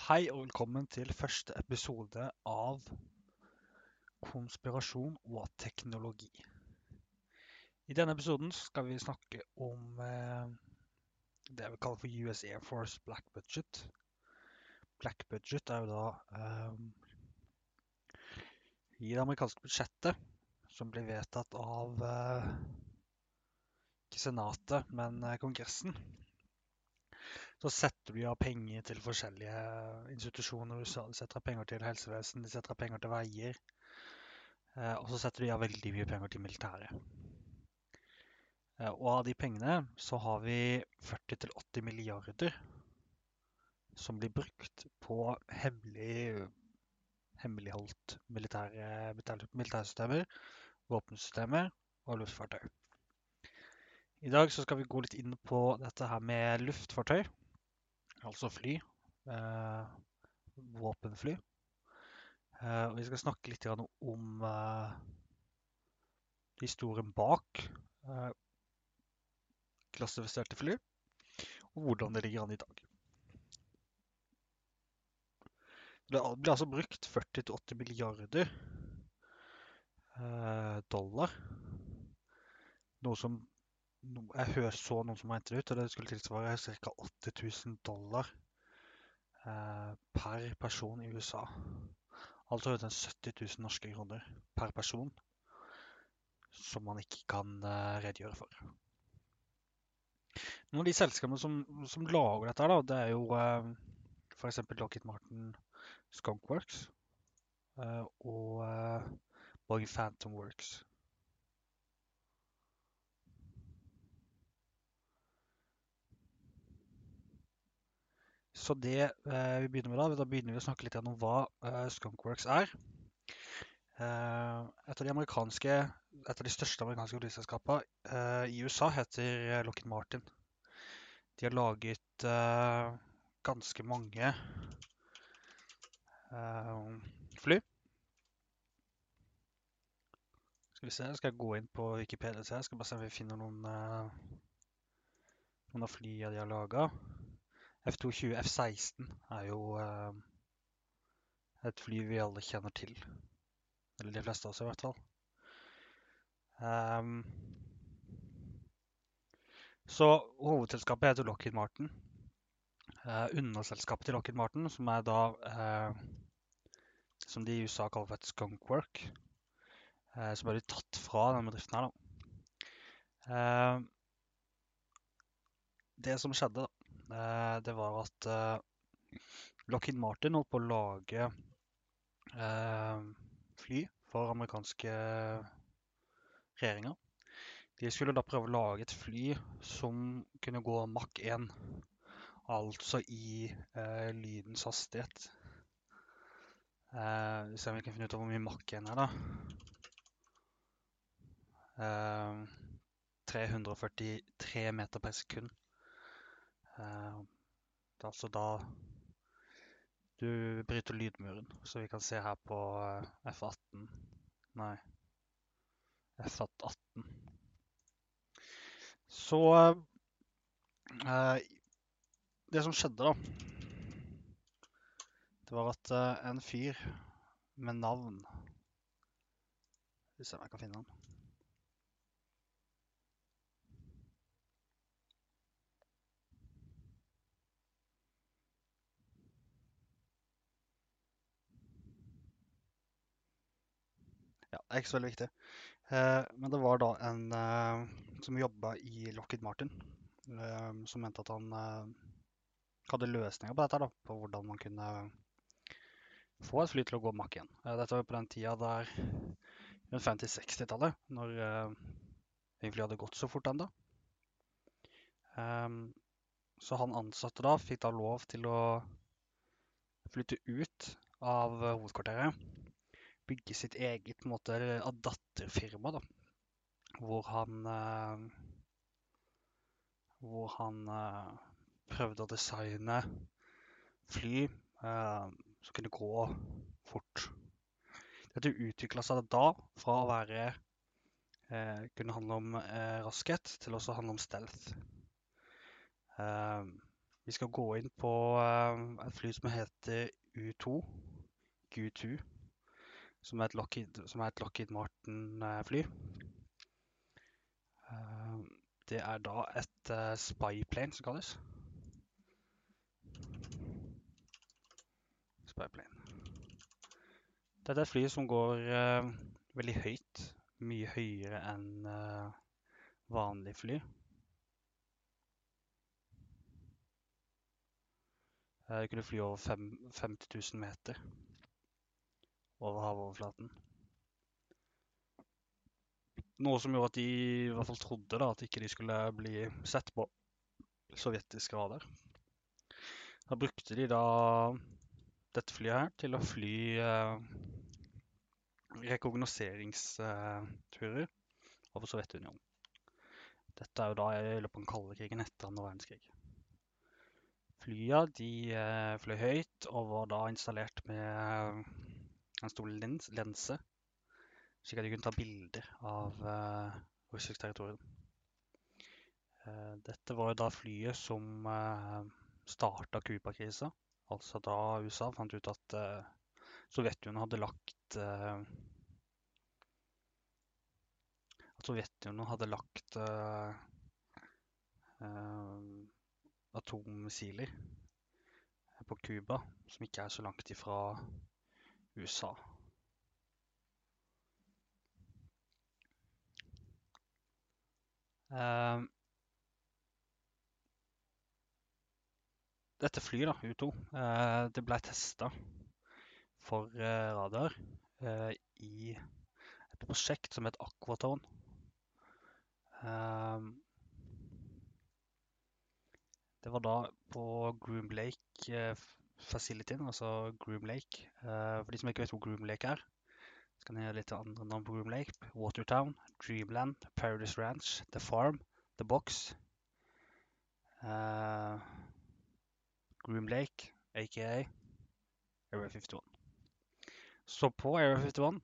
Hei og velkommen til første episode av Konspirasjon og teknologi. I denne episoden skal vi snakke om eh, det vi kaller for US Air Force Black Budget. Black Budget er jo da eh, i det amerikanske budsjettet som blir vedtatt av eh, ikke Senatet, men eh, Kongressen så setter de av penger til forskjellige institusjoner De setter av penger til helsevesen, de setter av penger til veier. Eh, og så setter de av veldig mye penger til militæret. Eh, og av de pengene så har vi 40-80 milliarder som blir brukt på hemmelig, hemmeligholdt militære, militærsystemer, våpensystemer og luftfartøy. I dag så skal vi gå litt inn på dette her med luftfartøy altså fly. Eh, våpenfly. Eh, og vi skal snakke litt om eh, historien bak klassifiserte fly, og hvordan det ligger an i dag. Det blir altså brukt 40-80 milliarder dollar. Noe som jeg hører så noen som regnet det ut, og det skulle tilsvare ca. 8000 dollar eh, per person i USA. Altså rundt 70 000 norske kroner per person, som man ikke kan eh, redegjøre for. Noen av de selskapene som, som lager dette, da, det er jo eh, f.eks. Lockheed Martin Skunkworks eh, og eh, Boeing Phantom Works. Så det eh, vi begynner med da, da begynner vi å snakke litt om hva eh, Skunkworks er. Eh, et, av de amerikanske, et av de største amerikanske oljeselskapene eh, i USA heter eh, Lockheed Martin. De har laget eh, ganske mange fly. Skal vi se, skal jeg gå inn på Wikipedia. Jeg skal bare se om vi finner noen, noen av flyene de har laget. F-22 F-16 er jo eh, et fly vi alle kjenner til. Eller de fleste av oss i hvert fall. Um, så hovedselskapet heter Lockheed Martin. Uh, underselskapet til Lockheed Martin, som er da uh, Som de i USA kaller for et skunkwork. Uh, som ble tatt fra denne bedriften her, da. det som skjedde, da det var at eh, Lockheed Martin holdt på å lage eh, fly for amerikanske regjeringer. De skulle da prøve å lage et fly som kunne gå Mach 1, altså i eh, lydens hastighet. Eh, vi ser om vi kan finne ut av hvor mye Mach 1 er, da. Eh, 343 meter per sekund. Eh, altså da du bryter lydmuren, så vi kan se her på eh, F18 Nei, F18. Så eh, Det som skjedde, da, det var at en fyr med navn Skal vi se om jeg kan finne han. Er ikke så veldig viktig. Eh, men det var da en eh, som jobba i Lockheed Martin, eh, som mente at han hadde løsninger på dette, da, på hvordan man kunne få et fly til å gå makk 1. Eh, dette var på den tida der rundt 50-60-tallet, når eh, fly hadde gått så fort ennå. så han ansatte da fikk da lov til å flytte ut av hovedkvarteret bygge sitt eget på en måte, datterfirma, da. Hvor han eh, Hvor han eh, prøvde å designe fly eh, som kunne gå fort. Dette utvikla seg da fra å være eh, kunne handle om eh, raskhet til også handle om stealth. Eh, vi skal gå inn på et fly som heter U2, Q2, som er et Lockheed, Lockheed Martin-fly. Det er da et spyplane som kalles. Spyplane. Dette er et fly som går veldig høyt, mye høyere enn vanlig fly. Det kunne fly over 50 000 meter over havoverflaten. Noe som gjorde at de i hvert fall trodde da, at ikke de skulle bli sett på sovjetiske radar. Da brukte de da dette flyet her til å fly rekognoseringsturer over Sovjetunionen. Dette er jo da i løpet av den kalde krigen etter andre verdenskrig. Flya de fløy høyt og var da installert med en stor lense, slik at de kunne ta bilder av russisk territorium. Dette var da flyet som startet Cuba-krisen, altså da USA fant ut at Sovjetunionen hadde lagt at Sovjetunionen hadde lagt atommissiler på Cuba, som ikke er så langt ifra USA. Dette flyet da, U2, det ble testet for radar i et prosjekt som het Aquatone. Det var da på Groom Lake Facilityen, altså Groom Lake. For de som ikke vet hvor Groom Lake er, så kan jeg gjøre litt andre navn på Groom Lake. Watertown, Dreamland, Paradise Ranch, The Farm, The Box. Groom Lake, a.k.a. Area 51. Så på Area 51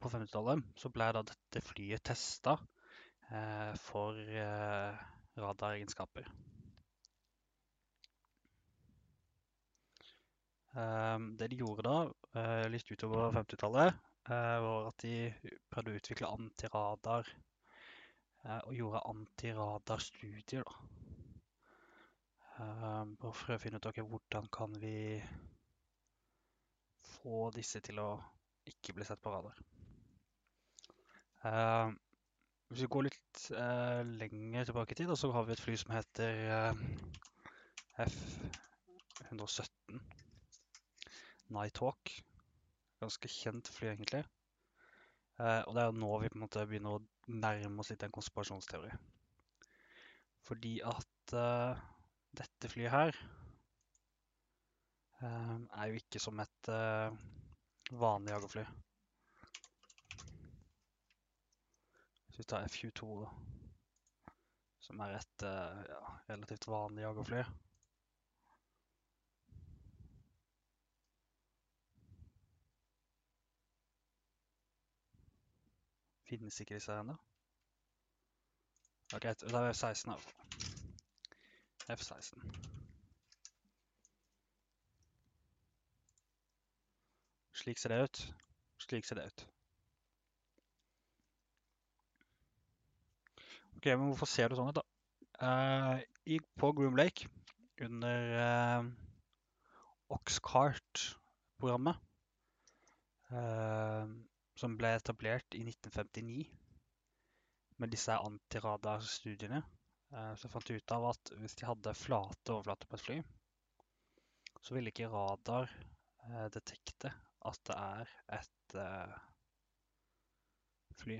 på 50-tallet så ble da dette flyet testet for radaregenskaper. Det de gjorde da, litt utover 50-tallet, var at de prøvde å utvikle antiradar og gjorde antiradarstudier da. For å finne ut, okay, hvordan kan vi få disse til å ikke bli sett på radar. Hvis vi går litt lenger tilbake i tid, så har vi et fly som heter F-117 Nighthawk. Ganske kjent fly egentlig. Og det er jo nå vi på en måte begynner å nærme oss litt en konspirasjonsteori. Fordi at dette flyet her er jo ikke som et vanlig jagerfly. Hvis vi tar F-22 da, som er et ja, relativt vanlig jagerfly. Finnes ikke disse her enda. Ok, da er F-16 i hvert. F-16. Slik ser det ut. Slik ser det ut. Ok, men hvorfor ser det sånn ut da? Uh, på Groom Lake, under uh, Oxcart-programmet, uh, som ble etablert i 1959, med disse antiradarstudiene, uh, så fant de ut av at hvis de hadde flate overflater på et fly, så ville ikke radar detekte at det er et uh, fly.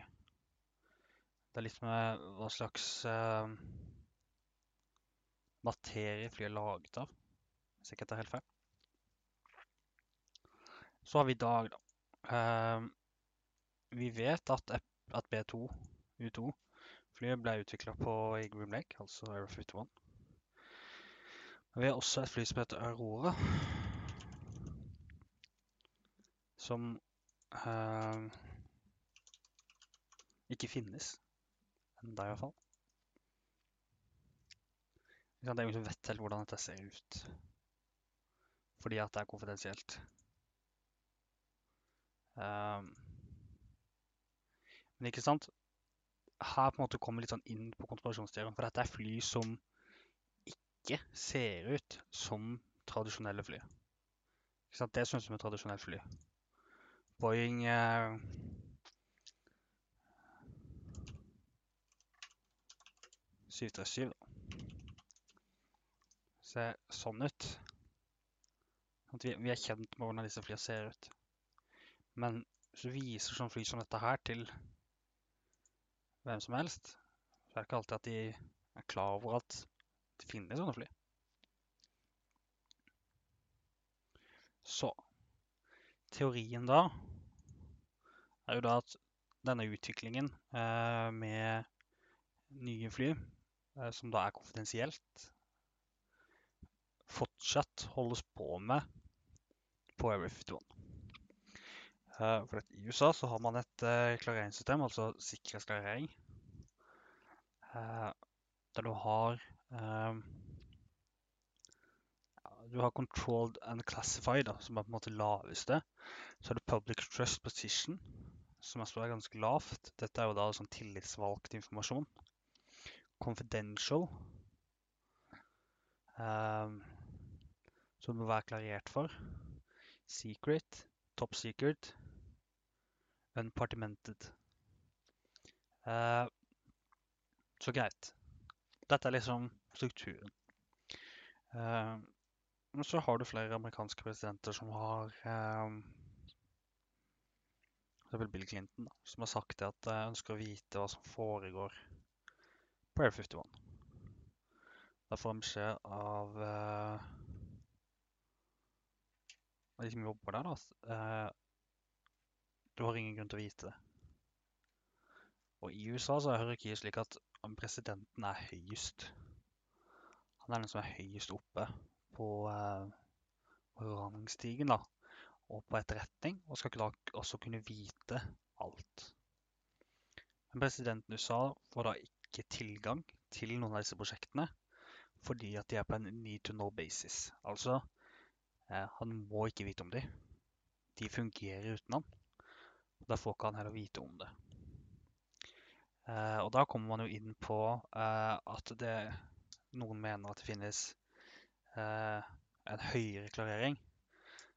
Det er litt med hva slags materie flyet er laget av, hvis ikke tar helt feil. Så har vi i dag da. Vi vet at, at B2, U2, flyet ble utviklet på Groom Lake, altså Aero 51. Vi har også et fly som heter Aurora, som uh, ikke finnes enda fall. Det er ingen som vet helt hvordan dette ser ut. fordi at det er konfidensielt. Um, men ikke sant? Her på en måte kommer litt sånn inn på konspirasjonsteorien, for dette er fly som ikke ser ut som tradisjonelle fly. Ikke sant? Det synes vi er tradisjonelt fly. Boeing eh, syv, da. Ser sånn ut. Vi, vi, er kjent med hvordan disse flyene ser ut. Men hvis du viser sånn fly som dette her til hvem som helst, så er det ikke alltid at de er klar over at det finnes sånne fly. Så teorien da er jo da at denne utviklingen eh, med nye fly, eh, som da er konfidensielt, fortsatt holdes på med på Area 51. Uh, for I USA så har man et uh, klareringssystem, altså sikkerhetsklarering, uh, der du har Du har controlled and classified, da, som er på en måte laveste. Så har du public trust position, som er ganske lavt. Dette er jo da sånn tillitsvalgt informasjon. Confidential, som du må være klarert for. Secret, top secret, Unpartimented. Uh, så greit. Dette er liksom strukturen. Uh, så har du flere amerikanske presidenter som har uh, Det er Bill Clinton da, som har sagt at de ønsker å vite hva som foregår på Air 51. Da får han beskjed av uh, de som jobber der, da, du har ingen grunn til å vite det. Og i USA så er hierarkiet slik at presidenten er høyest. Han er den som er høyest oppe på, uh, rangstigen da, og på etterretning, og skal da også kunne vite alt. Men presidenten i USA får da ikke tilgang til noen av disse prosjektene, fordi at de er på en need to know basis. Altså, eh, han må ikke vite om de. De fungerer uten han. Da får ikke han heller vite om det. Eh, og da kommer man jo inn på eh, at det, noen mener at det finnes eh, en høyere klarering,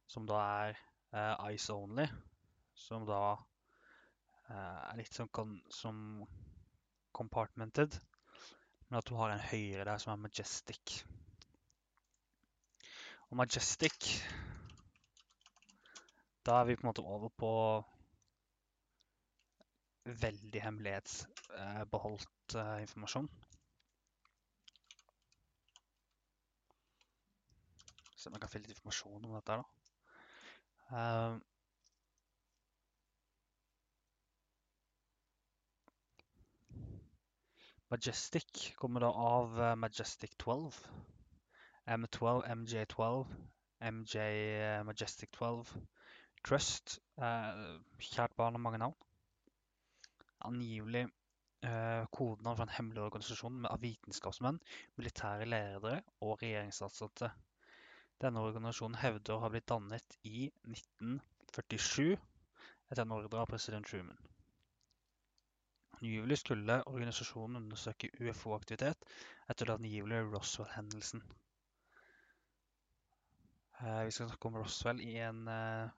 som da er eh, ice only, som da eh, er litt som, som compartmented, men at du har en høyere der som er majestic. Og majestic Da er vi på en måte over på veldig hemmelighetsbeholdt uh, informasjon. Se om jeg kan finne litt informasjon om dette. da. Uh, Majestic kommer da av uh, Majestic 12. M12, MJ12, MJ Majestic 12. Trust. kjært barn har mange navn angivelig eh, kodenavn for en hemmelig organisasjon av vitenskapsmenn, militære ledere og regjeringsansatte. Denne organisasjonen hevder å ha blitt dannet i 1947 etter en ordre av president Truman. Angivelig skulle organisasjonen undersøke UFO-aktivitet etter den angivelige Roswell-hendelsen. Eh, vi skal snakke om Roswell i en eh,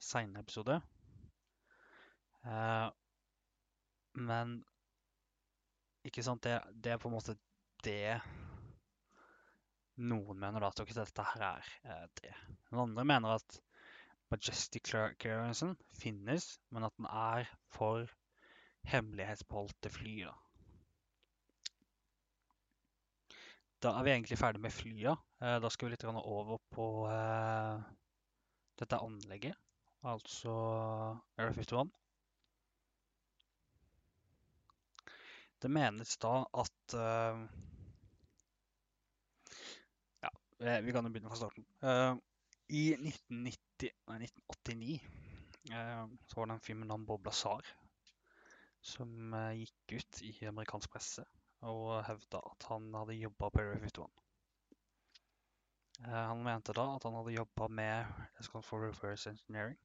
senere episode. Men ikke sant, det, det, er på en måte det noen mener da, at dette her er eh, det. Den andre mener at Majestic Clearancen finnes, men at den er for hemmelighetsbeholdte fly. Da. da er vi egentlig ferdig med flya. Eh, da skal vi litt over på eh, dette anlegget, altså Air 51. Det menes da at uh, Ja, vi kan jo begynne fra starten. Uh, I 1990, nei, 1989 uh, så var det en film med navn Bob Lazar som gikk ut i amerikansk presse og hevda at han hadde jobba på Area 51. Eh, han mente da at han hadde jobba med det for reverse engineering.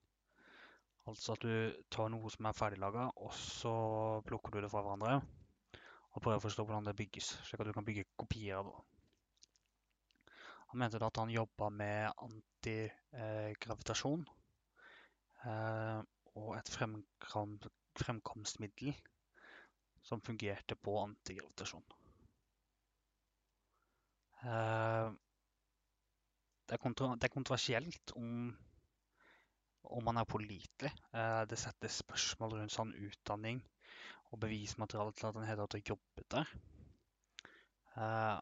Altså at du tar noe som er ferdiglaga, og så plukker du det fra hverandre og prøve å forstå hvordan det bygges, slik at du kan bygge kopier av det. Han mente da at han jobba med antigravitasjon eh, og et fremkomstmiddel som fungerte på antigravitasjon. Eh, det, er det er kontroversielt om, om man er pålitelig. Eh, det settes spørsmål rundt sånn utdanning og bevismateriale til at han hele tatt har jobbet der. Uh,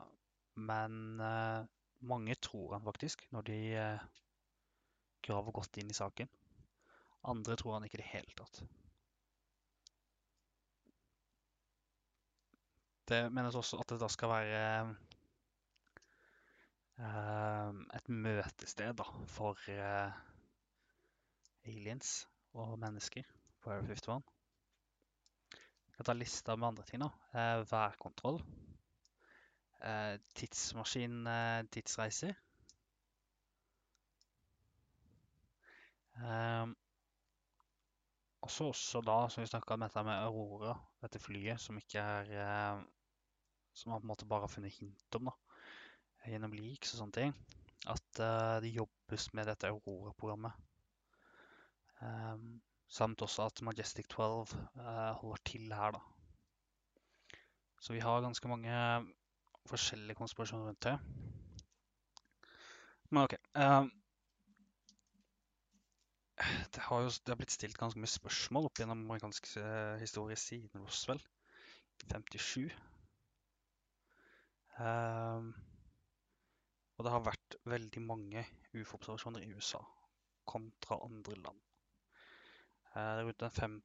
men mange tror han faktisk, når de graver godt inn i saken. Andre tror han ikke i det hele tatt. Det menes også at det da skal være et møtested da, for uh, aliens og mennesker på Air 51. Kan ta lista med andre ting. da. Eh, værkontroll. Eh, tidsmaskin, tidsreiser. Eh, og så også da, som vi snakka om dette med Aurora, dette flyet som ikke er Som man på en måte bare har funnet hint om, da gjennom leaks og sånne ting, at eh, det jobbes med dette Aurora-programmet. Um, samt også at Majestic 12 uh, eh, holder til her, da. Så vi har ganske mange forskjellige konspirasjoner rundt det. Men OK. Um, det har jo det har blitt stilt ganske mye spørsmål opp gjennom amerikansk uh, historie siden Roswell i 57. Um, og det har vært veldig mange ufo-observasjoner i USA kontra andre land. Eh, det er rundt 5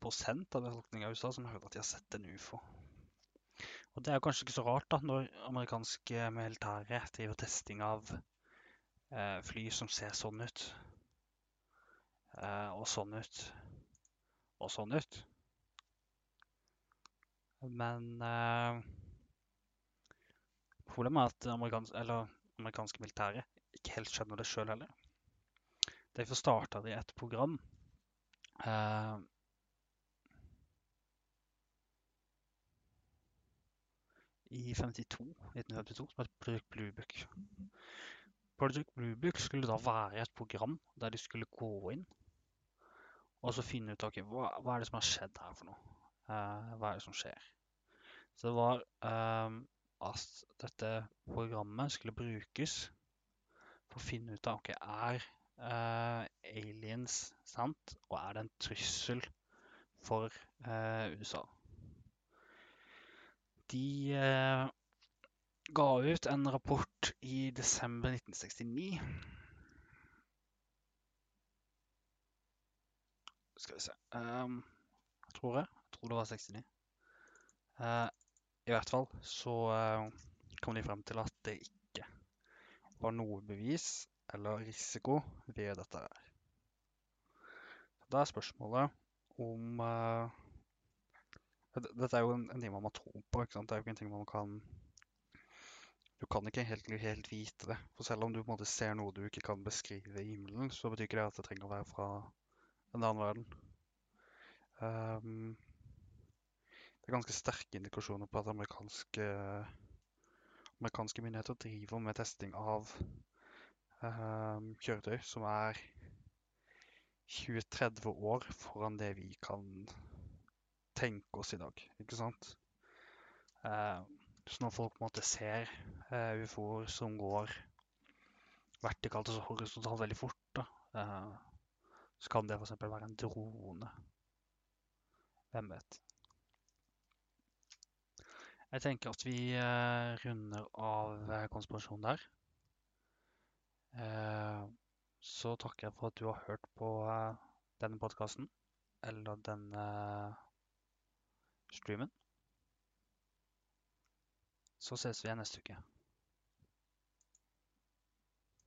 av befolkninga i USA som hørt at de har sett en ufo. Og det er kanskje ikke så rart da, når amerikanske militære driver testing av eh, fly som ser sånn ut. Eh, og sånn ut. Og sånn ut. Men eh, problemet er at amerikans amerikanske militære ikke helt skjønner det sjøl heller. Derfor starta de et program eh, i 52, 1952 som het Project Blue Book. Project Blue Book skulle da være et program der de skulle gå inn og så finne ut okay, hva, hva er det som har skjedd her for noe. Uh, hva er det som skjer? Så det var um, at dette programmet skulle brukes for å finne ut av ok, er uh, aliens sant, og er det en trussel for uh, USA. De uh, ga ut en rapport i desember 1969. Skal vi se um, tror jeg. Jeg tror det var 69. Uh, i hvert fall så kom de frem til at det ikke var noe bevis eller risiko ved dette her. Da er spørsmålet om uh, Dette er jo en, ting man må tro på. ikke sant? Det er jo ikke en ting man kan Du kan ikke helt, helt vite det. For selv om du på en måte ser noe du ikke kan beskrive i himmelen, så betyr ikke det at det trenger å være fra en annen verden. Um, det er ganske sterke indikasjoner på at amerikanske, amerikanske myndigheter driver med testing av kjøretøy som er 20-30 år foran det vi kan tenke oss i dag, ikke sant? Uh, så når folk på en måte ser uh, ufoer som går vertikalt og horisontalt veldig fort, da, uh, så kan det f.eks. være en drone. Hvem vet? Jeg tenker at vi eh, runder av eh, konspirasjonen der. Eh, så takker jeg for at du har hørt på denne podkasten, eller denne streamen. Så ses vi igjen neste uke.